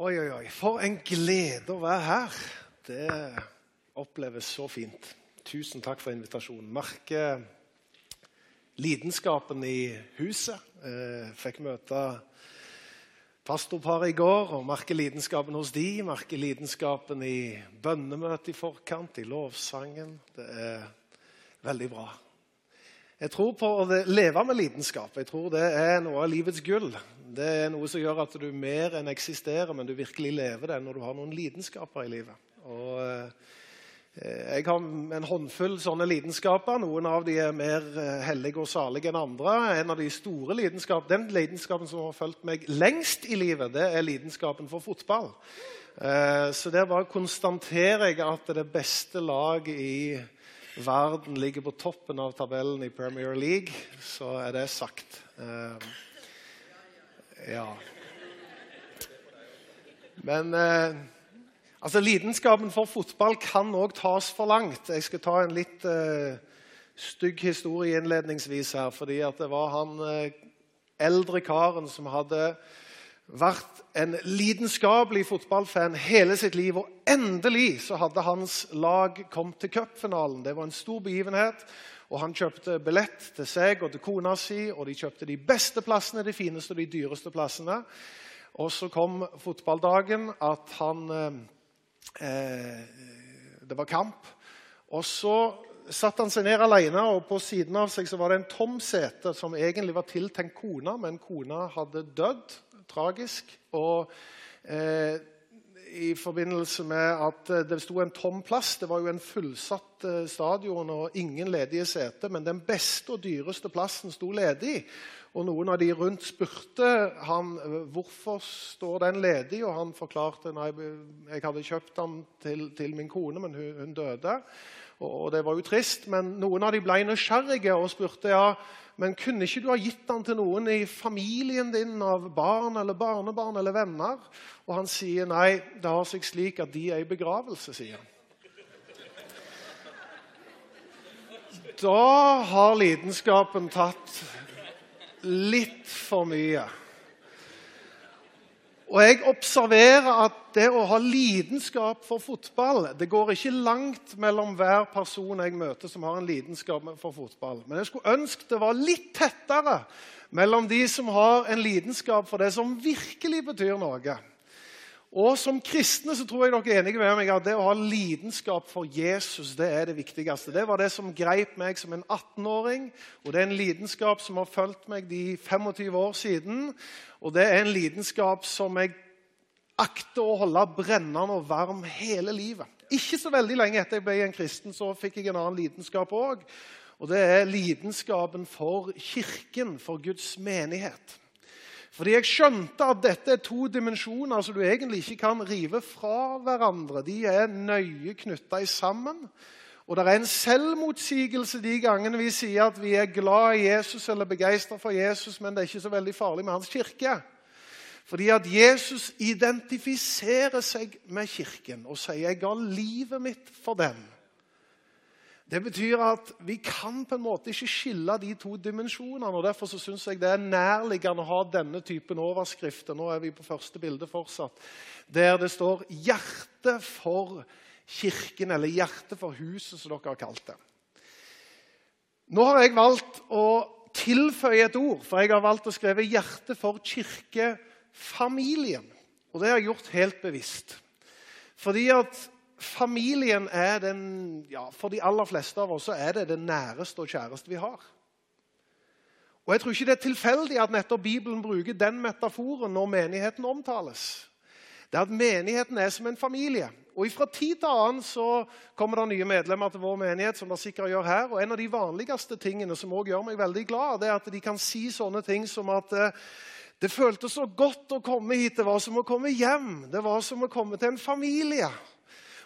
Oi, oi, oi. For en glede å være her. Det oppleves så fint. Tusen takk for invitasjonen. Merker lidenskapen i huset. Eh, fikk møte pastorparet i går og merker lidenskapen hos de. Merker lidenskapen i bønnemøtet i forkant, i lovsangen. Det er veldig bra. Jeg tror på å leve med lidenskap. Jeg tror Det er noe av livets gull. Det er noe som gjør at du mer enn eksisterer, men du virkelig lever det når du har noen lidenskaper i livet. Og eh, Jeg har en håndfull sånne lidenskaper. Noen av de er mer eh, hellige og salige enn andre. En av de store lidenskap, Den lidenskapen som har fulgt meg lengst i livet, det er lidenskapen for fotball. Eh, så der bare konstaterer jeg at det beste laget i verden ligger på toppen av tabellen i Premier League, så er det sagt. Ja. Men eh, altså, lidenskapen for fotball kan òg tas for langt. Jeg skal ta en litt eh, stygg historie innledningsvis her. fordi det var han eldre karen som hadde vært en lidenskapelig fotballfan hele sitt liv. Og endelig så hadde hans lag kommet til cupfinalen. Det var en stor begivenhet. Og Han kjøpte billett til seg og til kona si, og de kjøpte de beste plassene, de fineste og de dyreste plassene. Og så kom fotballdagen at han eh, Det var kamp. Og så satte han seg ned alene, og på siden av seg så var det en tom sete som egentlig var tiltenkt kona, men kona hadde dødd tragisk. Og eh, i forbindelse med at eh, det sto en tom plass Det var jo en fullsatt eh, stadion og ingen ledige seter, men den beste og dyreste plassen sto ledig. Og Noen av de rundt spurte han eh, hvorfor står den ledig, og han forklarte nei, jeg hadde kjøpt den til, til min kone, men hun, hun døde. Og, og, Det var jo trist, men noen av de ble nysgjerrige og spurte ja, men kunne ikke du ha gitt den til noen i familien din, av barn eller barnebarn eller venner? Og han sier nei, det har seg slik at de er i begravelse, sier han. Da har lidenskapen tatt litt for mye. Og jeg observerer at det å ha lidenskap for fotball Det går ikke langt mellom hver person jeg møter som har en lidenskap for fotball. Men jeg skulle ønske det var litt tettere mellom de som har en lidenskap for det som virkelig betyr noe. Og Som kristne så tror jeg dere er enige med meg at det å ha lidenskap for Jesus det er det viktigste. Det var det som greip meg som en 18-åring, og det er en lidenskap som har fulgt meg de 25 år siden. Og det er en lidenskap som jeg akter å holde brennende og varm hele livet. Ikke så veldig lenge etter jeg ble en kristen, så fikk jeg en annen lidenskap òg. Og det er lidenskapen for Kirken, for Guds menighet. Fordi jeg skjønte at dette er to dimensjoner som du egentlig ikke kan rive fra hverandre. De er nøye knytta sammen. Og det er en selvmotsigelse de gangene vi sier at vi er glad i Jesus eller begeistra for Jesus, men det er ikke så veldig farlig med hans kirke. Fordi at Jesus identifiserer seg med Kirken og sier 'jeg ga livet mitt for den'. Det betyr at vi kan på en måte ikke skille de to dimensjonene. og Derfor syns jeg det er nærliggende å ha denne typen overskrifter. Nå er vi på første bilde fortsatt. Der det står 'Hjerte for kirken', eller 'Hjerte for huset', som dere har kalt det. Nå har jeg valgt å tilføye et ord, for jeg har valgt å skrive 'Hjerte for kirkefamilien'. Og det har jeg gjort helt bevisst. Fordi at familien er den ja, For de aller fleste av oss er det det næreste og kjæreste vi har. Og Jeg tror ikke det er tilfeldig at nettopp Bibelen bruker den metaforen når menigheten omtales. Det er at Menigheten er som en familie. Og Fra tid til annen så kommer det nye medlemmer til vår menighet. som det sikkert gjør her, og En av de vanligste tingene som også gjør meg veldig glad, det er at de kan si sånne ting som at eh, det føltes så godt å komme hit. Det var som å komme hjem. Det var som å komme til en familie.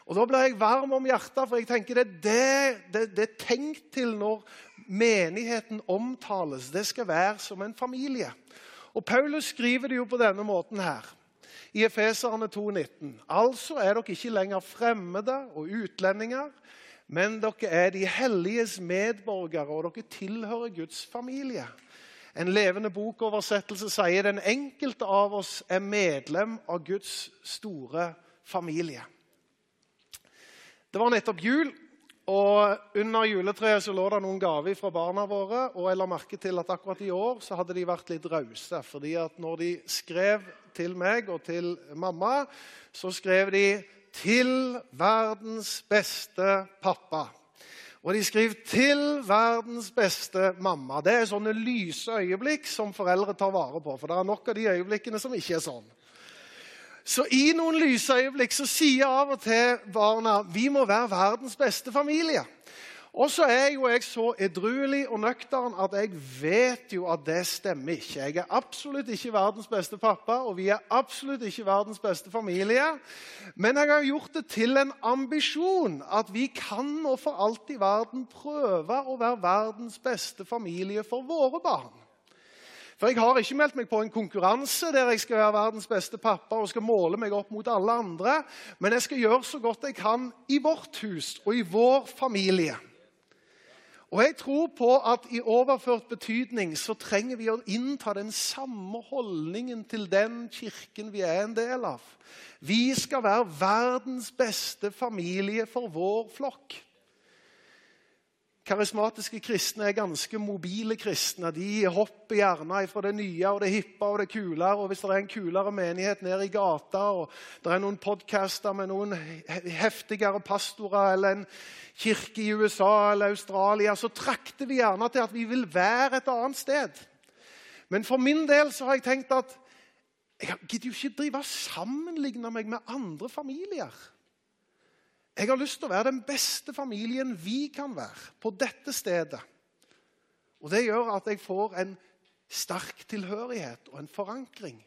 Og Da ble jeg varm om hjertet, for jeg tenker det, det, det, det er tenkt til når menigheten omtales. Det skal være som en familie. Og Paulus skriver det jo på denne måten her i Efeserne 2,19. Altså er dere ikke lenger fremmede og utlendinger, men dere er de helliges medborgere, og dere tilhører Guds familie. En levende bokoversettelse sier den enkelte av oss er medlem av Guds store familie. Det var nettopp jul, og under juletreet så lå det noen gaver fra barna våre. og Jeg la merke til at akkurat i år så hadde de vært litt rause. fordi at når de skrev til meg og til mamma, så skrev de 'Til verdens beste pappa'. Og de skriver 'Til verdens beste mamma'. Det er sånne lyse øyeblikk som foreldre tar vare på. For det er nok av de øyeblikkene som ikke er sånn. Så i noen lyse øyeblikk så sier av og til barna vi må være verdens beste familie. Og så er jo jeg så edruelig og nøktern at jeg vet jo at det stemmer ikke. Jeg er absolutt ikke verdens beste pappa, og vi er absolutt ikke verdens beste familie. Men jeg har gjort det til en ambisjon at vi kan nå for alt i verden prøve å være verdens beste familie for våre barn. For jeg har ikke meldt meg på en konkurranse der jeg skal være verdens beste pappa og skal måle meg opp mot alle andre, men jeg skal gjøre så godt jeg kan i vårt hus og i vår familie. Og jeg tror på at i overført betydning så trenger vi å innta den samme holdningen til den kirken vi er en del av. Vi skal være verdens beste familie for vår flokk. Karismatiske kristne er ganske mobile kristne. De hopper gjerne fra det nye og det hippe og det kulere. Og hvis det er en kulere menighet nede i gata, og det er noen podcaster med noen heftigere pastorer eller en kirke i USA eller Australia, så trakter vi gjerne til at vi vil være et annet sted. Men for min del så har jeg tenkt at jeg gidder jo ikke drive og sammenligne meg med andre familier. Jeg har lyst til å være den beste familien vi kan være på dette stedet. Og Det gjør at jeg får en sterk tilhørighet og en forankring.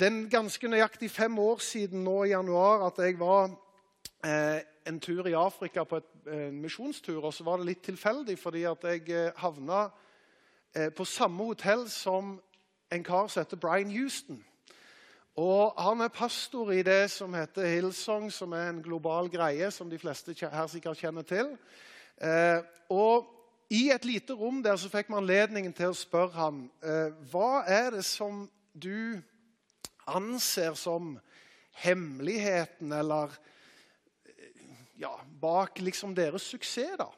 Det er ganske nøyaktig fem år siden nå i januar at jeg var eh, en tur i Afrika på et, en misjonstur. Og så var det litt tilfeldig, fordi at jeg eh, havna eh, på samme hotell som en kar som heter Brian Houston. Og Han er pastor i det som heter Hillsong, som er en global greie som de fleste her sikkert kjenner til. Eh, og I et lite rom der så fikk vi anledningen til å spørre ham eh, hva er det som du anser som hemmeligheten, eller ja, bak liksom deres suksess. da.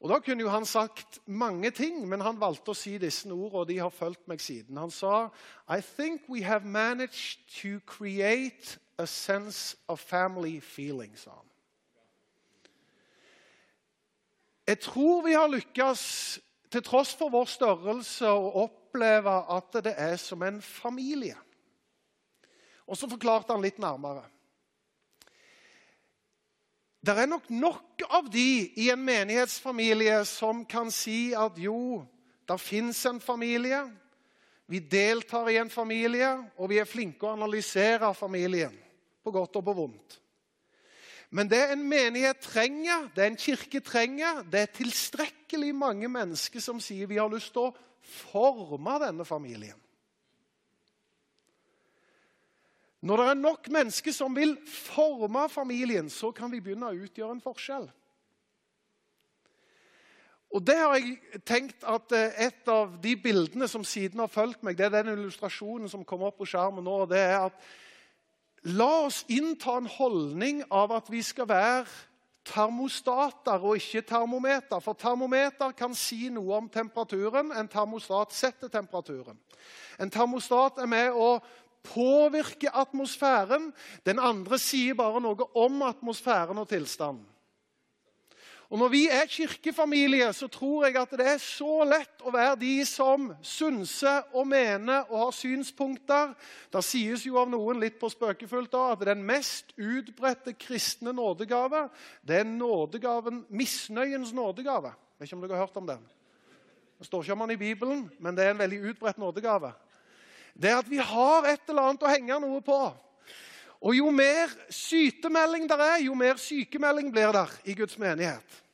Og Da kunne jo han sagt mange ting, men han valgte å si disse ordene, og de har fulgt meg siden. Han sa I think we have managed to create a sense of family feeling, sa han. Jeg tror vi har lykkes, til tross for vår størrelse, å oppleve at det er som en familie. Og så forklarte han litt nærmere. Det er nok nok av de i en menighetsfamilie som kan si at jo, det fins en familie. Vi deltar i en familie, og vi er flinke å analysere familien. På godt og på vondt. Men det en menighet trenger, det en kirke trenger, det er tilstrekkelig mange mennesker som sier vi har lyst til å forme denne familien. Når det er nok mennesker som vil forme familien, så kan vi begynne å utgjøre en forskjell. Og det har jeg tenkt at eh, Et av de bildene som siden har fulgt meg, det er den illustrasjonen som kommer opp på skjermen nå. det er at La oss innta en holdning av at vi skal være termostater og ikke termometer. For termometer kan si noe om temperaturen. En termostat setter temperaturen. En termostat er med å påvirker atmosfæren. Den andre sier bare noe om atmosfæren og tilstanden. Og Når vi er kirkefamilie, så tror jeg at det er så lett å være de som synser og mener og har synspunkter. Det sies jo av noen litt på spøkefullt da, at den mest utbredte kristne nådegave det er nådegaven, misnøyens nådegave. Jeg vet ikke om dere har hørt om den? Det står ikke om den i Bibelen, men det er en veldig utbredt nådegave det er at vi har et eller annet å henge noe på. Og jo mer sytemelding der er, jo mer sykemelding blir der i Guds menighet.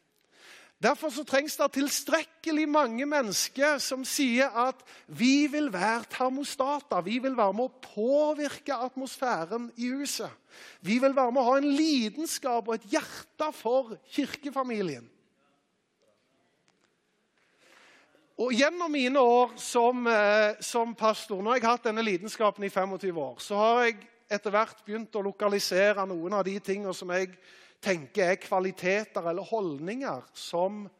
Derfor så trengs det tilstrekkelig mange mennesker som sier at vi vil være termostater. Vi vil være med å påvirke atmosfæren i huset. Vi vil være med å ha en lidenskap og et hjerte for kirkefamilien. Og Gjennom mine år som, eh, som pastor, har jeg hatt denne lidenskapen i 25 år, så har jeg etter hvert begynt å lokalisere noen av de tingene som jeg tenker er kvaliteter eller holdninger som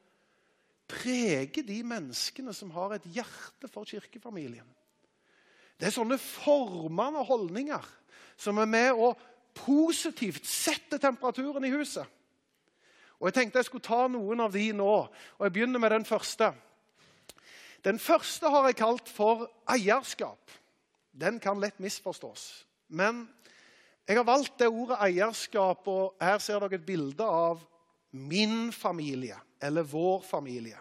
preger de menneskene som har et hjerte for kirkefamilien. Det er sånne formende holdninger som er med å positivt sette temperaturen i huset. Og Jeg tenkte jeg skulle ta noen av de nå. og Jeg begynner med den første. Den første har jeg kalt for eierskap. Den kan lett misforstås. Men jeg har valgt det ordet eierskap, og her ser dere et bilde av min familie, eller vår familie.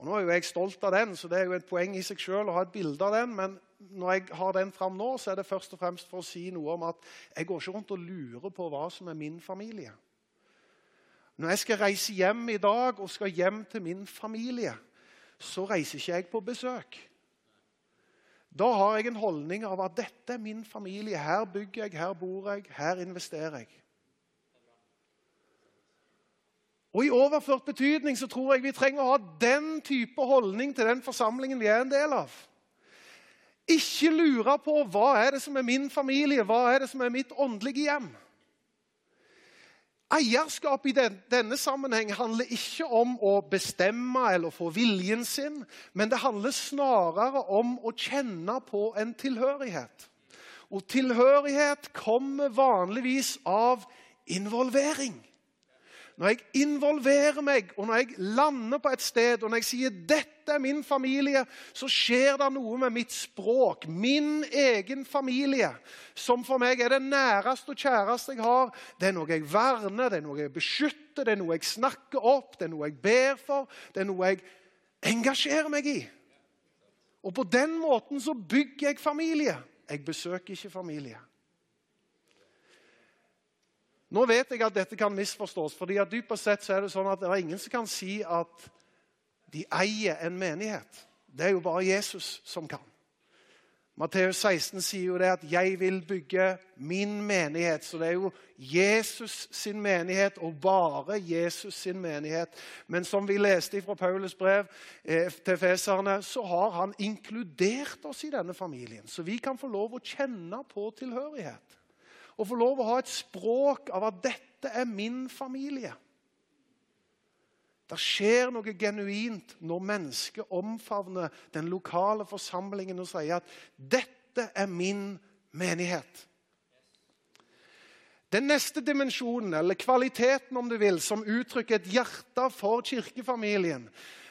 Og Nå er jo jeg stolt av den, så det er jo et poeng i seg sjøl å ha et bilde av den. Men når jeg har den fram nå, så er det først og fremst for å si noe om at jeg går ikke rundt og lurer på hva som er min familie. Når jeg skal reise hjem i dag og skal hjem til min familie, så reiser ikke jeg på besøk. Da har jeg en holdning av at dette er min familie. Her bygger jeg, her bor jeg, her investerer jeg. Og I overført betydning så tror jeg vi trenger å ha den type holdning til den forsamlingen vi er en del av. Ikke lure på hva er det som er min familie, hva er det som er mitt åndelige hjem. Eierskap i den, denne sammenheng handler ikke om å bestemme eller få viljen sin, men det handler snarere om å kjenne på en tilhørighet. Og tilhørighet kommer vanligvis av involvering. Når jeg involverer meg, og når jeg lander på et sted, og når jeg sier 'dette er min familie', så skjer det noe med mitt språk, min egen familie, som for meg er det næreste og kjæreste jeg har. Det er noe jeg verner, det er noe jeg beskytter, det er noe jeg snakker opp, det er noe jeg ber for, det er noe jeg engasjerer meg i. Og på den måten så bygger jeg familie. Jeg besøker ikke familie. Nå vet jeg at dette kan misforstås, fordi at dypest sett så er det sånn at det er ingen som kan si at de eier en menighet. Det er jo bare Jesus som kan. Matteus 16 sier jo det at 'jeg vil bygge min menighet'. Så det er jo Jesus sin menighet, og bare Jesus sin menighet. Men som vi leste fra Paulus brev eh, til feserne, så har han inkludert oss i denne familien. Så vi kan få lov å kjenne på tilhørighet å få lov å ha et språk av at dette er min familie. Det skjer noe genuint når mennesket omfavner den lokale forsamlingen og sier at 'dette er min menighet'. Den neste dimensjonen, eller kvaliteten om du vil, som uttrykker et hjerte for kirkefamilien,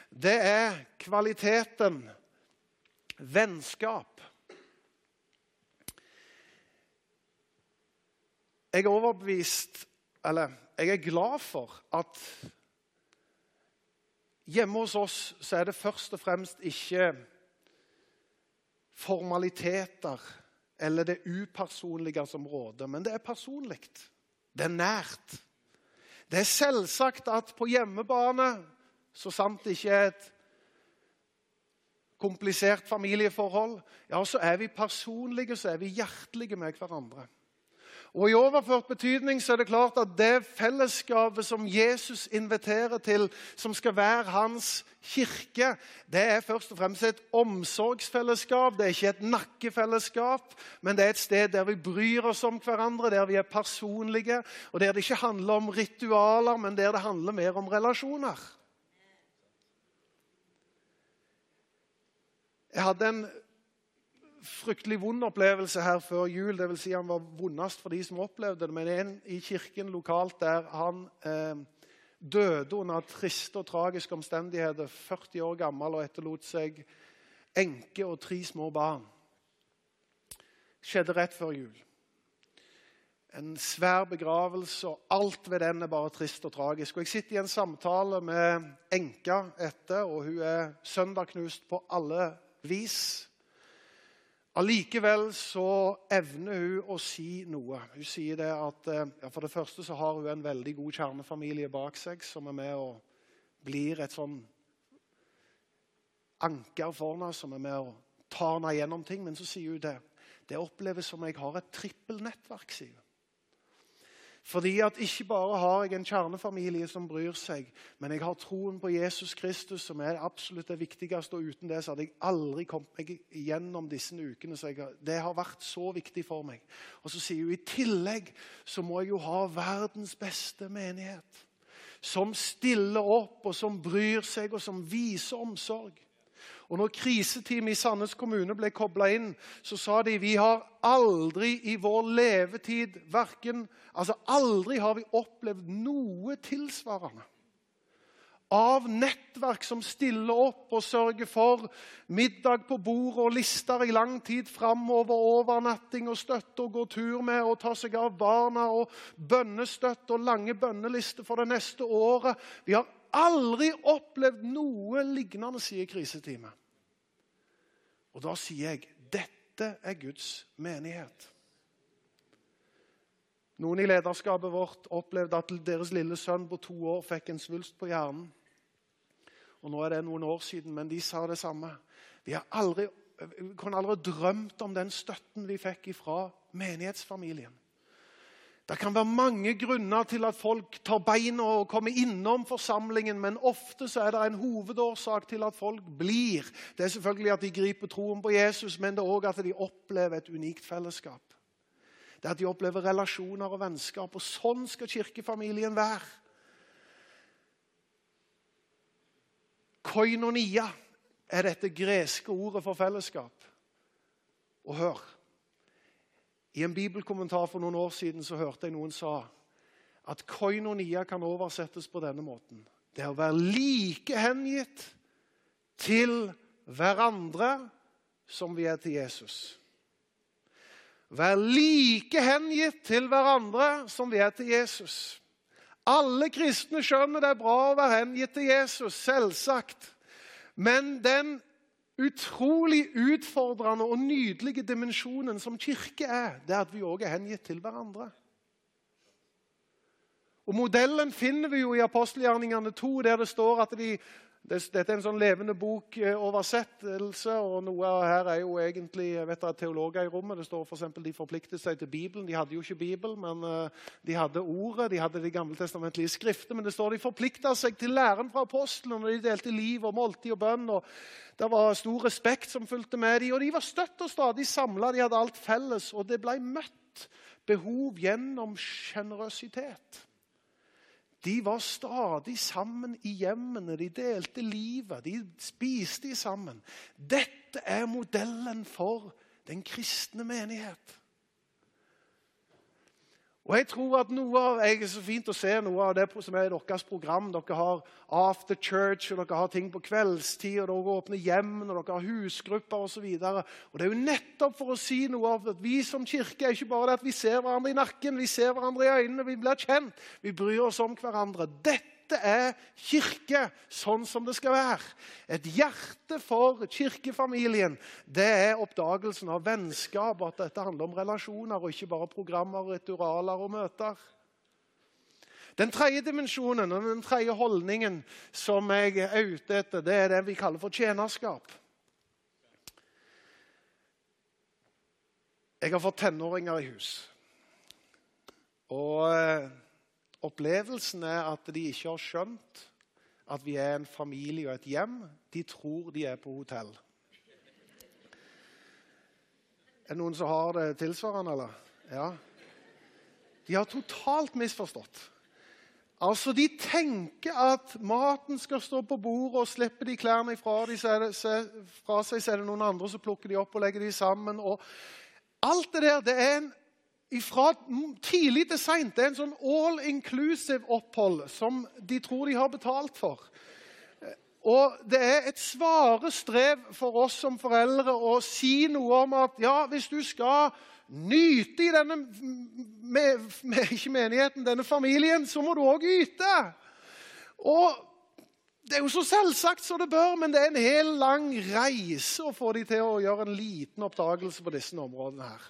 det er kvaliteten vennskap. Jeg er overbevist Eller jeg er glad for at hjemme hos oss så er det først og fremst ikke formaliteter eller det upersonlige som råder, men det er personlig. Det er nært. Det er selvsagt at på hjemmebane, så sant det ikke er et komplisert familieforhold, ja, så er vi personlige, så er vi hjertelige med hverandre. Og I overført betydning så er det klart at det fellesskapet som Jesus inviterer til, som skal være hans kirke, det er først og fremst et omsorgsfellesskap. Det er ikke et nakkefellesskap, men det er et sted der vi bryr oss om hverandre, der vi er personlige, og der det ikke handler om ritualer, men der det handler mer om relasjoner. Jeg hadde en fryktelig vond opplevelse her før jul. Det vil si han var vondest for de som opplevde det. Men en i kirken lokalt der han eh, døde under triste og tragiske omstendigheter, 40 år gammel, og etterlot seg enke og tre små barn. Skjedde rett før jul. En svær begravelse, og alt ved den er bare trist og tragisk. Og Jeg sitter i en samtale med enka etter, og hun er søndagknust på alle vis. Allikevel så evner hun å si noe. Hun sier det at eh, ja, For det første så har hun en veldig god kjernefamilie bak seg som er med og blir et sånn anker for henne, som er med og tar henne gjennom ting. Men så sier hun det. Det oppleves som jeg har et trippelnettverk, sier hun. Fordi at ikke bare har jeg en kjernefamilie som bryr seg, men jeg har troen på Jesus Kristus, som er absolutt det viktigste. Og uten det så hadde jeg aldri kommet meg gjennom disse ukene. så jeg, Det har vært så viktig for meg. Og så sier hun i tillegg så må jeg jo ha verdens beste menighet. Som stiller opp, og som bryr seg, og som viser omsorg. Og når kriseteamet i Sandnes kommune ble kobla inn, så sa de vi har aldri i vår levetid verken, altså Aldri har vi opplevd noe tilsvarende. Av nettverk som stiller opp og sørger for middag på bordet og lister i lang tid framover, overnatting og støtte og gå tur med og ta seg av barna og bønnestøtte og lange bønnelister for det neste året. Vi har aldri opplevd noe lignende, sier kriseteamet. Og da sier jeg dette er Guds menighet. Noen i lederskapet vårt opplevde at deres lille sønn på to år fikk en svulst på hjernen. Og Nå er det noen år siden, men de sa det samme. Vi har aldri, kunne aldri drømt om den støtten vi fikk fra menighetsfamilien. Det kan være mange grunner til at folk tar beina og kommer innom forsamlingen, men ofte så er det en hovedårsak til at folk blir. Det er selvfølgelig at de griper troen på Jesus, men det er òg at de opplever et unikt fellesskap. Det er at de opplever relasjoner og vennskap. Og sånn skal kirkefamilien være. Koinonia er dette greske ordet for fellesskap. Og hør i en bibelkommentar for noen år siden så hørte jeg noen sa at koinonia kan oversettes på denne måten. Det er å være like hengitt til hverandre som vi er til Jesus. Vær like hengitt til hverandre som vi er til Jesus. Alle kristne skjønner det er bra å være hengitt til Jesus, selvsagt. Men den utrolig utfordrende og nydelige dimensjonen som kirke er, det er at vi òg er hengitt til hverandre. Og Modellen finner vi jo i apostelgjerningene 2, der det står at de dette er en sånn levende bok-oversettelse. og Noe her er jo egentlig jeg vet det er teologer i rommet. Det står f.eks. de forpliktet seg til Bibelen. De hadde jo ikke Bibel, men uh, de hadde Ordet. De hadde de gamle testamentlige skrifter. Men det står de forplikta seg til læren fra apostlene når de delte liv og måltid og bønn. og Det var stor respekt som fulgte med dem. Og de var støtt og stadig samla. De hadde alt felles. Og det ble møtt behov gjennom sjenerøsitet. De var stadig sammen i hjemmene, de delte livet, de spiste sammen. Dette er modellen for den kristne menighet. Og jeg tror at noe av, jeg er så fint å se noe av det som er i deres program. Dere har after church, og dere har ting på kveldstid, og dere åpner hjem, og dere har husgrupper osv. Det er jo nettopp for å si noe av at vi som kirke er ikke bare det at vi ser hverandre i nakken, vi ser hverandre i øynene, vi blir kjent. Vi bryr oss om hverandre. Dette dette er kirke sånn som det skal være. Et hjerte for kirkefamilien det er oppdagelsen av vennskap. At dette handler om relasjoner og ikke bare programmer, ritualer og møter. Den tredje dimensjonen og den tredje holdningen som jeg er ute etter, det er det vi kaller for tjenerskap. Jeg har fått tenåringer i hus. Og eh, Opplevelsen er at de ikke har skjønt at vi er en familie og et hjem. De tror de er på hotell. Er det noen som har det tilsvarende, eller? Ja. De har totalt misforstått. Altså, De tenker at maten skal stå på bordet, og slipper de klærne fra, de, så det, så, fra seg, så er det noen andre som plukker de opp og legger de sammen. Og alt det der det er en fra tidlig til seint. Det er en sånn all inclusive opphold som de tror de har betalt for. Og det er et svare strev for oss som foreldre å si noe om at ja, hvis du skal nyte i denne med, med, ikke menigheten, denne familien, så må du òg yte. Og det er jo så selvsagt som det bør, men det er en hel lang reise å få de til å gjøre en liten oppdagelse på disse områdene her.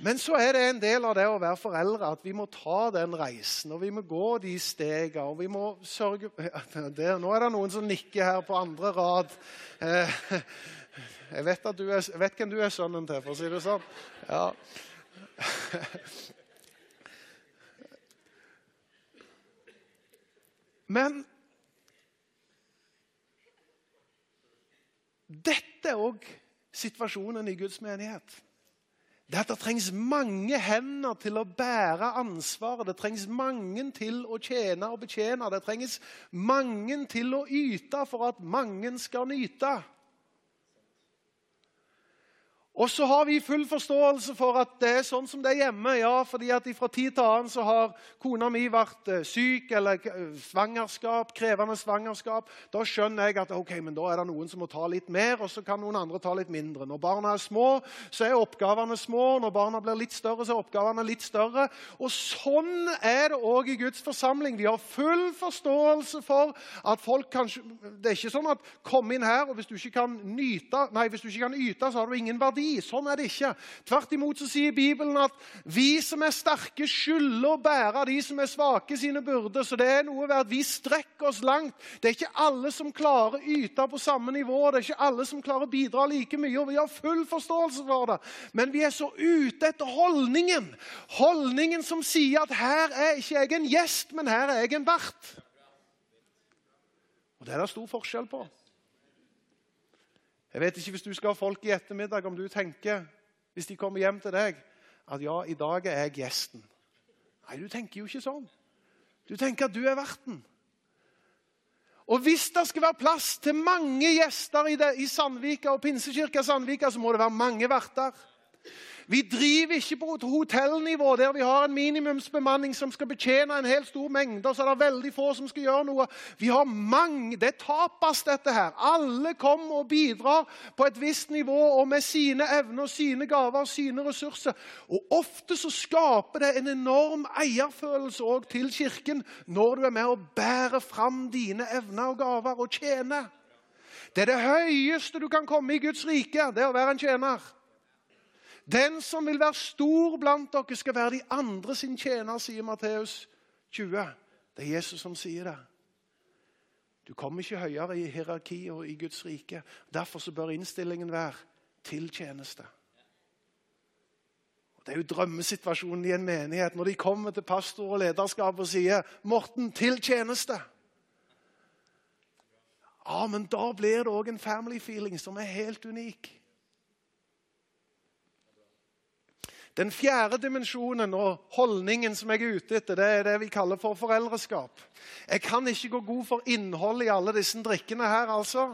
Men så er det en del av det å være foreldre at vi må ta den reisen. Og vi må gå de stegene, og vi må sørge der, Nå er det noen som nikker her på andre rad. Eh, jeg, vet er, jeg vet, hvem du er sønnen til, for å si det sånn. Ja. Men dette er òg situasjonen i Guds menighet. Det at det trengs mange hender til å bære ansvaret. Det trengs mange til å tjene og betjene. Det trengs mange til å yte for at mange skal nyte. Og så har vi full forståelse for at det er sånn som det er hjemme. ja, fordi at Fra tid til annen så har kona mi vært eh, syk eller eh, svangerskap, krevende svangerskap. Da skjønner jeg at ok, men da er det noen som må ta litt mer, og så kan noen andre ta litt mindre. Når barna er små, så er oppgavene små. Når barna blir litt større, så er oppgavene litt større. Og Sånn er det òg i Guds forsamling. Vi har full forståelse for at folk kanskje Det er ikke sånn at kom inn her, og hvis du ikke kan nyte, nei, hvis du ikke kan yte, så har du ingen verdi. Sånn er det ikke. Tvert imot så sier Bibelen at vi som er sterke, skylder å bære de som er svake, sine byrder. Så det er noe ved at vi strekker oss langt. Det er ikke alle som klarer å yte på samme nivå. Det er ikke alle som klarer å bidra like mye, og vi har full forståelse for det. Men vi er så ute etter holdningen. Holdningen som sier at her er ikke jeg en gjest, men her er jeg en vert. Og Det er det stor forskjell på. Jeg vet ikke hvis du skal ha folk i ettermiddag, om du tenker, hvis de kommer hjem til deg, at ja, i dag er jeg gjesten. Nei, du tenker jo ikke sånn. Du tenker at du er verten. Og hvis det skal være plass til mange gjester i, det, i Sandvika og Pinsekirka Sandvika, så må det være mange verter. Vi driver ikke på hotellnivå der vi har en minimumsbemanning som skal betjene en helt stor mengde, og så er det veldig få som skal gjøre noe. Vi har mange, Det tapas, dette her. Alle kommer og bidrar på et visst nivå og med sine evner, sine gaver sine ressurser. Og Ofte så skaper det en enorm eierfølelse òg til Kirken når du er med og bærer fram dine evner og gaver og tjener. Det er det høyeste du kan komme i Guds rike, det er å være en tjener. Den som vil være stor blant dere, skal være de andre sin tjener, sier Matteus 20. Det er Jesus som sier det. Du kommer ikke høyere i hierarki og i Guds rike. Derfor bør innstillingen være til tjeneste. Det er jo drømmesituasjonen i en menighet når de kommer til pastor og lederskap og sier 'Morten, til tjeneste'. Ja, men Da blir det òg en family feeling som er helt unik. Den fjerde dimensjonen og holdningen som jeg er ute etter, det er det vi kaller for foreldreskap. Jeg kan ikke gå god for innholdet i alle disse drikkene her, altså.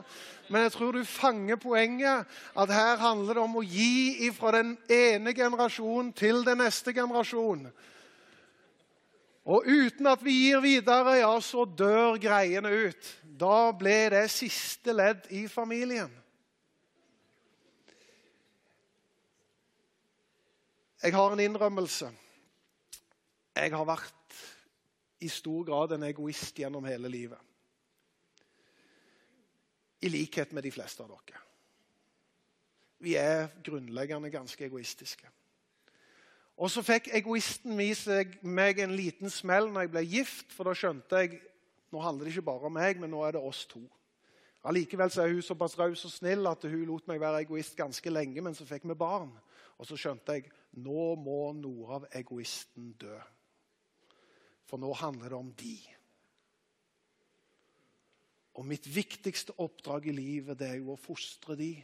Men jeg tror du fanger poenget. At her handler det om å gi fra den ene generasjonen til den neste generasjon. Og uten at vi gir videre, ja, så dør greiene ut. Da ble det siste ledd i familien. Jeg har en innrømmelse. Jeg har vært i stor grad en egoist gjennom hele livet. I likhet med de fleste av dere. Vi er grunnleggende ganske egoistiske. Og så fikk egoisten meg en liten smell når jeg ble gift, for da skjønte jeg nå handler det ikke bare om meg, men nå er det oss to. Allikevel er hun såpass raus og snill at hun lot meg være egoist ganske lenge, men så fikk vi barn. Og så skjønte jeg nå må noe av egoisten dø. For nå handler det om de. Og mitt viktigste oppdrag i livet det er jo å fostre de.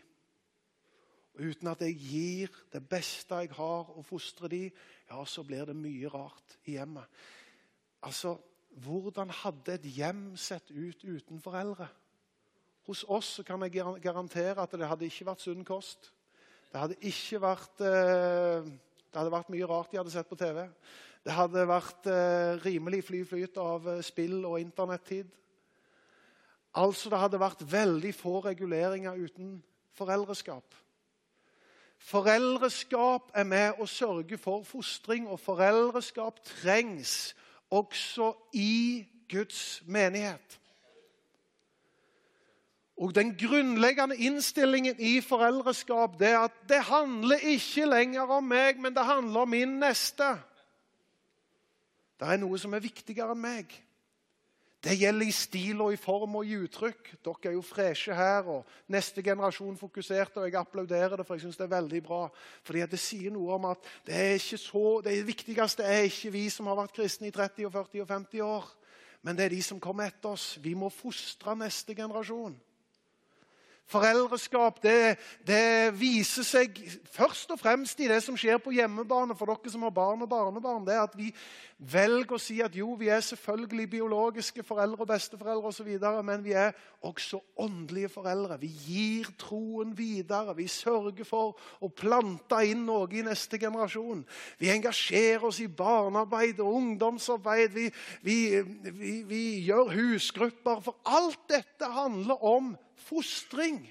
Og uten at jeg gir det beste jeg har, å fostre de, ja, så blir det mye rart i hjemmet. Altså, Hvordan hadde et hjem sett ut uten foreldre? Hos oss kan jeg garantere at det hadde ikke vært sunn kost. Det hadde ikke vært eh, Det hadde vært mye rart de hadde sett på TV. Det hadde vært eh, rimelig fly flyt av eh, spill og internettid. Altså, det hadde vært veldig få reguleringer uten foreldreskap. Foreldreskap er med å sørge for fostring, og foreldreskap trengs også i Guds menighet. Og Den grunnleggende innstillingen i foreldreskap det er at det handler ikke lenger om meg, men det handler om min neste. Det er noe som er viktigere enn meg. Det gjelder i stil og i form og i uttrykk. Dere er jo freshe her, og neste generasjon fokuserte, og jeg applauderer det, for jeg syns det er veldig bra. Fordi det sier noe om at det, er så, det viktigste er ikke vi som har vært kristne i 30, og 40 og 50 år. men det er de som kommer etter oss. Vi må fostre neste generasjon. Foreldreskap det, det, viser seg først og fremst i det som skjer på hjemmebane for dere som har barn og barnebarn. Det er at vi velger å si at jo, vi er selvfølgelig biologiske foreldre og besteforeldre og så videre, men vi er også åndelige foreldre. Vi gir troen videre. Vi sørger for å plante inn noe i neste generasjon. Vi engasjerer oss i barnearbeid og ungdomsarbeid. Vi, vi, vi, vi gjør husgrupper. For alt dette handler om fostring.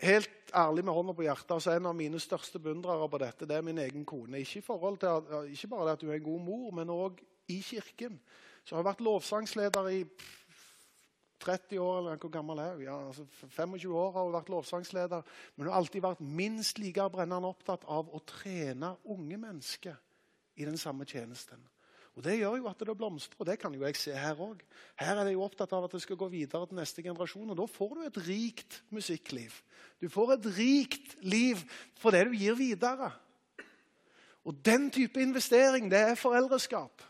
Helt ærlig med hånda på hjertet, altså En av mine største beundrere på dette det er min egen kone. Ikke, at, ikke bare at hun er en god mor, men òg i kirken. Så har vært lovsangsleder i 30 år, eller hvor gammel er hun? Ja, altså 25 år har hun vært lovsangsleder. Men hun har alltid vært minst like brennende opptatt av å trene unge mennesker i den samme tjenesten. Og Det gjør jo at det blomstrer, og det kan jo jeg se her òg. Her er det jo opptatt av at det skal gå videre til neste generasjon, og da får du et rikt musikkliv. Du får et rikt liv for det du gir videre. Og Den type investering det er foreldreskap.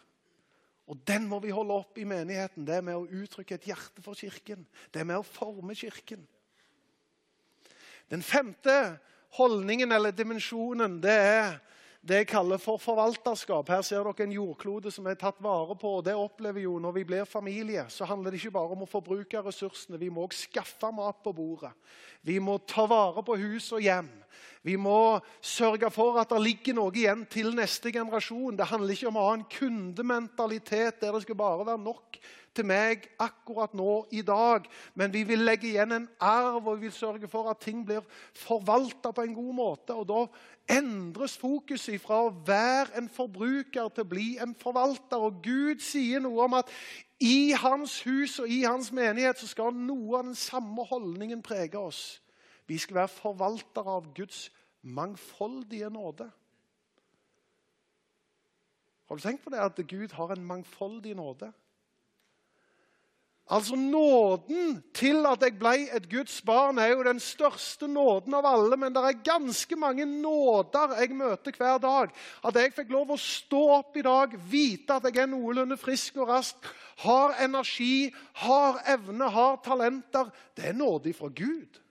Og Den må vi holde opp i menigheten. Det er med å uttrykke et hjerte for Kirken. Det er med å forme Kirken. Den femte holdningen eller dimensjonen det er det jeg kaller for forvalterskap. Her ser dere en jordklode som er tatt vare på. og det opplever jo Når vi blir familie, så handler det ikke bare om å forbruke ressursene. Vi må også skaffe mat på bordet. Vi må ta vare på hus og hjem. Vi må sørge for at det ligger noe igjen til neste generasjon. Det handler ikke om å ha en kundementalitet der det skal bare være nok til meg akkurat nå i dag. Men vi vil legge igjen en arv og vi vil sørge for at ting blir forvalta på en god måte. Og Da endres fokuset fra å være en forbruker til å bli en forvalter. Og Gud sier noe om at i hans hus og i hans menighet så skal noe av den samme holdningen prege oss. Vi skal være forvaltere av Guds mangfoldige nåde. Har du tenkt på det at Gud har en mangfoldig nåde? Altså Nåden til at jeg ble et Guds barn, er jo den største nåden av alle. Men det er ganske mange nåder jeg møter hver dag. At jeg fikk lov å stå opp i dag, vite at jeg er noenlunde frisk og rask, har energi, har evne, har talenter. Det er nådig fra Gud.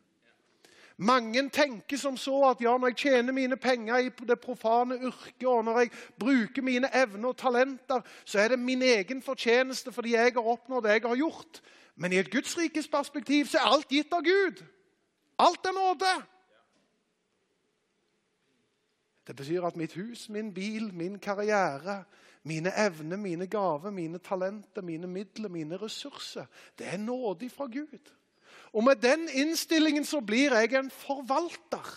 Mange tenker som så at ja, når jeg tjener mine penger i det profane yrket, og når jeg bruker mine evner og talenter, så er det min egen fortjeneste fordi jeg har oppnådd det jeg har gjort. Men i et Guds rikes perspektiv så er alt gitt av Gud. Alt er nåde. Det betyr at mitt hus, min bil, min karriere, mine evner, mine gaver, mine talenter, mine midler, mine ressurser, det er nådig fra Gud. Og med den innstillingen så blir jeg en forvalter.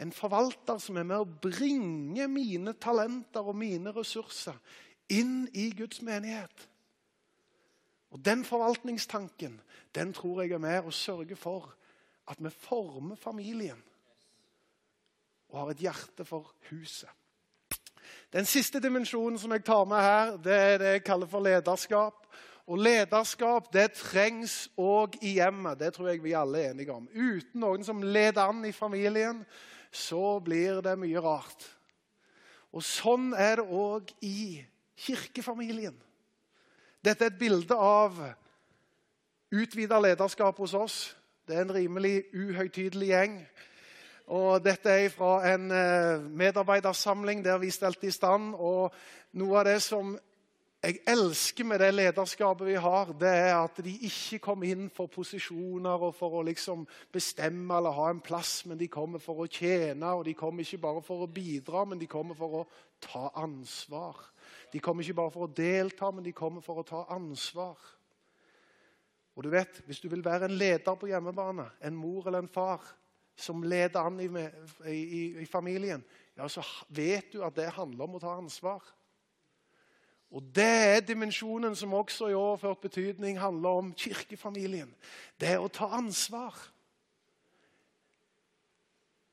En forvalter som er med å bringe mine talenter og mine ressurser inn i Guds menighet. Og Den forvaltningstanken den tror jeg er med å sørge for at vi former familien og har et hjerte for huset. Den siste dimensjonen som jeg tar med her, det er det jeg kaller for lederskap. Og lederskap det trengs òg i hjemmet. Det tror jeg vi alle er enige om. Uten noen som leder an i familien, så blir det mye rart. Og Sånn er det òg i kirkefamilien. Dette er et bilde av utvida lederskap hos oss. Det er en rimelig uhøytidelig gjeng. Og Dette er fra en eh, medarbeidersamling der vi stelte i stand. og Noe av det som jeg elsker med det lederskapet vi har, det er at de ikke kommer inn for posisjoner og for å liksom bestemme eller ha en plass, men de kommer for å tjene. Og de kommer ikke bare for å bidra, men de kommer for å ta ansvar. De kommer ikke bare for å delta, men de kommer for å ta ansvar. Og du vet, Hvis du vil være en leder på hjemmebane, en mor eller en far som leder an i, i, i familien, ja, så vet du at det handler om å ta ansvar. Og Det er dimensjonen som også i overført betydning handler om kirkefamilien. Det er å ta ansvar.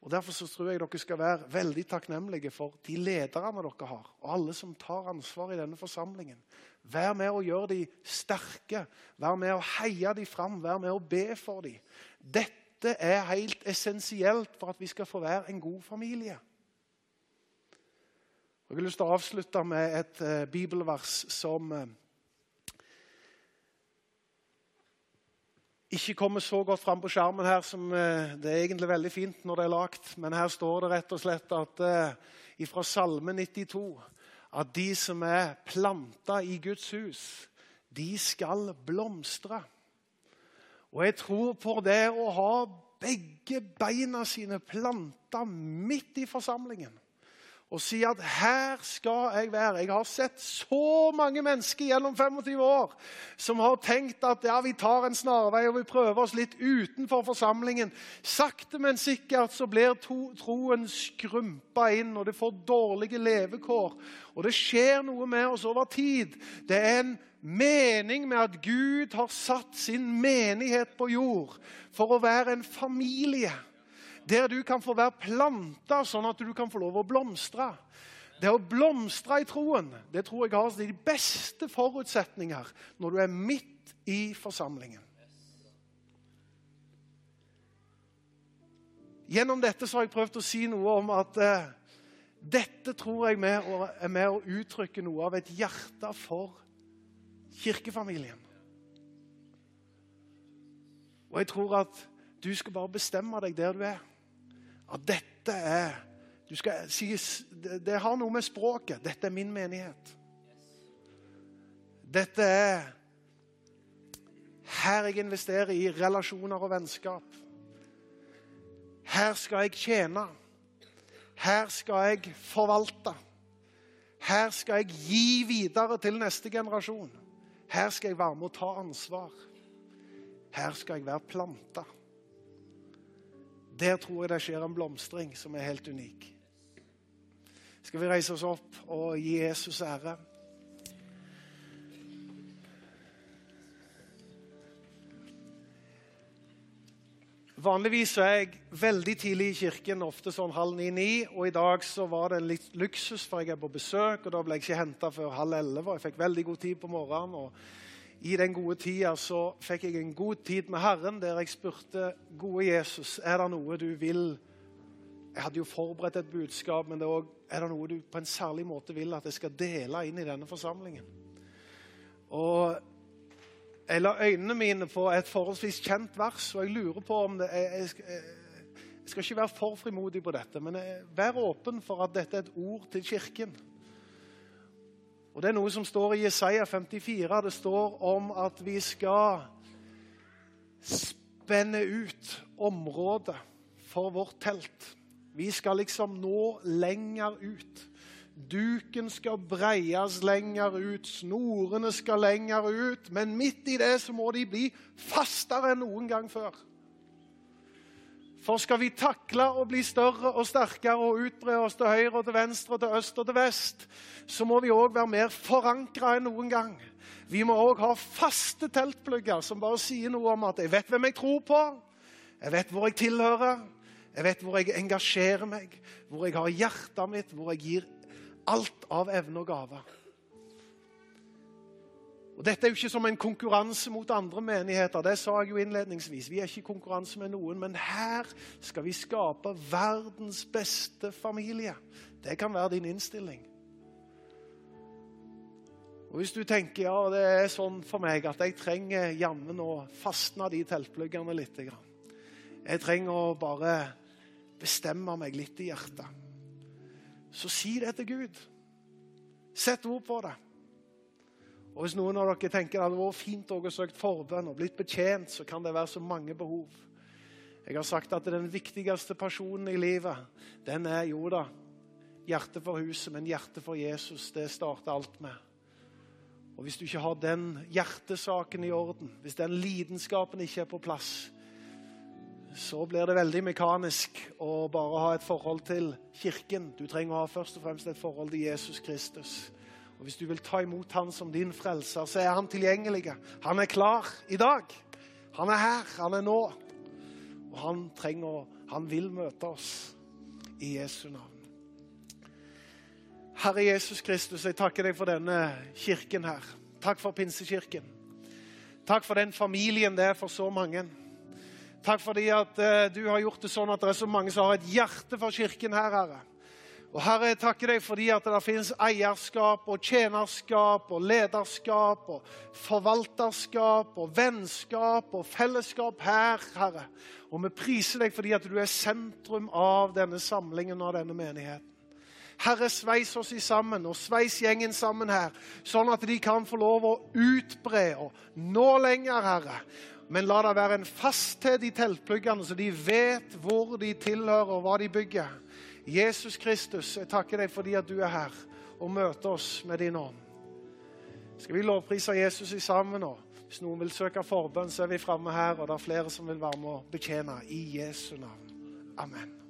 Og Derfor så tror jeg dere skal være veldig takknemlige for de lederne dere har, og alle som tar ansvar i denne forsamlingen. Vær med å gjøre de sterke, vær med å heie de fram, vær med å be for dem. Dette er helt essensielt for at vi skal få være en god familie. Jeg har lyst til å avslutte med et eh, bibelvers som eh, ikke kommer så godt fram på skjermen her som eh, det er egentlig veldig fint når det er lagt. Men her står det rett og slett at fra Salme 92 at de som er planta i Guds hus, de skal blomstre. Og jeg tror på det å ha begge beina sine planta midt i forsamlingen og si at her skal jeg være. Jeg har sett så mange mennesker gjennom 25 år som har tenkt at ja, vi tar en snarvei og vi prøver oss litt utenfor forsamlingen. Sakte, men sikkert så blir troen skrumpa inn, og det får dårlige levekår. Og det skjer noe med oss over tid. Det er en mening med at Gud har satt sin menighet på jord for å være en familie der du kan få være planta sånn at du kan få lov å blomstre. Det å blomstre i troen det tror jeg har de beste forutsetninger når du er midt i forsamlingen. Gjennom dette så har jeg prøvd å si noe om at eh, dette tror jeg med, er med å uttrykke noe av et hjerte for kirkefamilien. Og jeg tror at du skal bare bestemme deg der du er at dette er skal, det, det har noe med språket. Dette er min menighet. Dette er her jeg investerer i relasjoner og vennskap. Her skal jeg tjene. Her skal jeg forvalte. Her skal jeg gi videre til neste generasjon. Her skal jeg være med å ta ansvar. Her skal jeg være planta. Der tror jeg det skjer en blomstring som er helt unik. Skal vi reise oss opp og gi Jesus ære? Vanligvis er jeg veldig tidlig i kirken, ofte sånn halv ni-ni. Og i dag så var det litt luksus, for jeg er på besøk, og da ble jeg ikke henta før halv elleve. Jeg fikk veldig god tid på morgenen. og i den gode tida så fikk jeg en god tid med Herren der jeg spurte gode Jesus, er det noe du vil Jeg hadde jo forberedt et budskap, men det er, også, er det noe du på en særlig måte vil at jeg skal dele inn i denne forsamlingen? Og jeg la øynene mine på et forholdsvis kjent vers, og jeg lurer på om det er, jeg, jeg skal ikke være for frimodig på dette, men vær åpen for at dette er et ord til Kirken. Og Det er noe som står i Jesaja 54. Det står om at vi skal spenne ut området for vårt telt. Vi skal liksom nå lenger ut. Duken skal breies lenger ut, snorene skal lenger ut. Men midt i det så må de bli fastere enn noen gang før. For skal vi takle å bli større og sterkere og utbre oss til høyre og til venstre og til øst og til vest, så må vi òg være mer forankra enn noen gang. Vi må òg ha faste teltplugger som bare sier noe om at jeg vet hvem jeg tror på, jeg vet hvor jeg tilhører, jeg vet hvor jeg engasjerer meg, hvor jeg har hjertet mitt, hvor jeg gir alt av evne og gave. Og Dette er jo ikke som en konkurranse mot andre menigheter. Det sa jeg jo innledningsvis. Vi er ikke i konkurranse med noen, men her skal vi skape verdens beste familie. Det kan være din innstilling. Og Hvis du tenker ja, det er sånn for meg at jeg trenger jammen å fastne de teltpluggene litt Jeg trenger å bare bestemme meg litt i hjertet. Så si det til Gud. Sett ord på det. Og Hvis noen av dere tenker det hadde vært fint å søke forbønn og blitt betjent, så kan det være så mange behov. Jeg har sagt at den viktigste personen i livet, den er jo da hjertet for huset, men hjertet for Jesus. Det starter alt med. Og Hvis du ikke har den hjertesaken i orden, hvis den lidenskapen ikke er på plass, så blir det veldig mekanisk å bare ha et forhold til Kirken. Du trenger å ha først og fremst et forhold til Jesus Kristus. Og Hvis du vil ta imot han som din frelser, så er han tilgjengelig. Han er klar i dag. Han er her, han er nå. Og han trenger, han vil møte oss i Jesu navn. Herre Jesus Kristus, jeg takker deg for denne kirken her. Takk for Pinsekirken. Takk for den familien det er for så mange. Takk fordi at uh, du har gjort det sånn at det er så mange som har et hjerte for kirken her, Herre. Og Herre, jeg takker deg fordi at det finnes eierskap og tjenerskap og lederskap og forvalterskap og vennskap og fellesskap her, Herre. Og vi priser deg fordi at du er sentrum av denne samlingen og denne menigheten. Herre, sveis oss i sammen, og sveis gjengen sammen her, sånn at de kan få lov å utbre og nå lenger, Herre. Men la det være en fasthet i teltpluggene, så de vet hvor de tilhører, og hva de bygger. Jesus Kristus, jeg takker deg fordi at du er her og møter oss med din ånd. Skal vi lovprise Jesus i sammen nå? Hvis noen vil søke forbønn, så er vi framme her, og det er flere som vil være med å betjene i Jesu navn. Amen.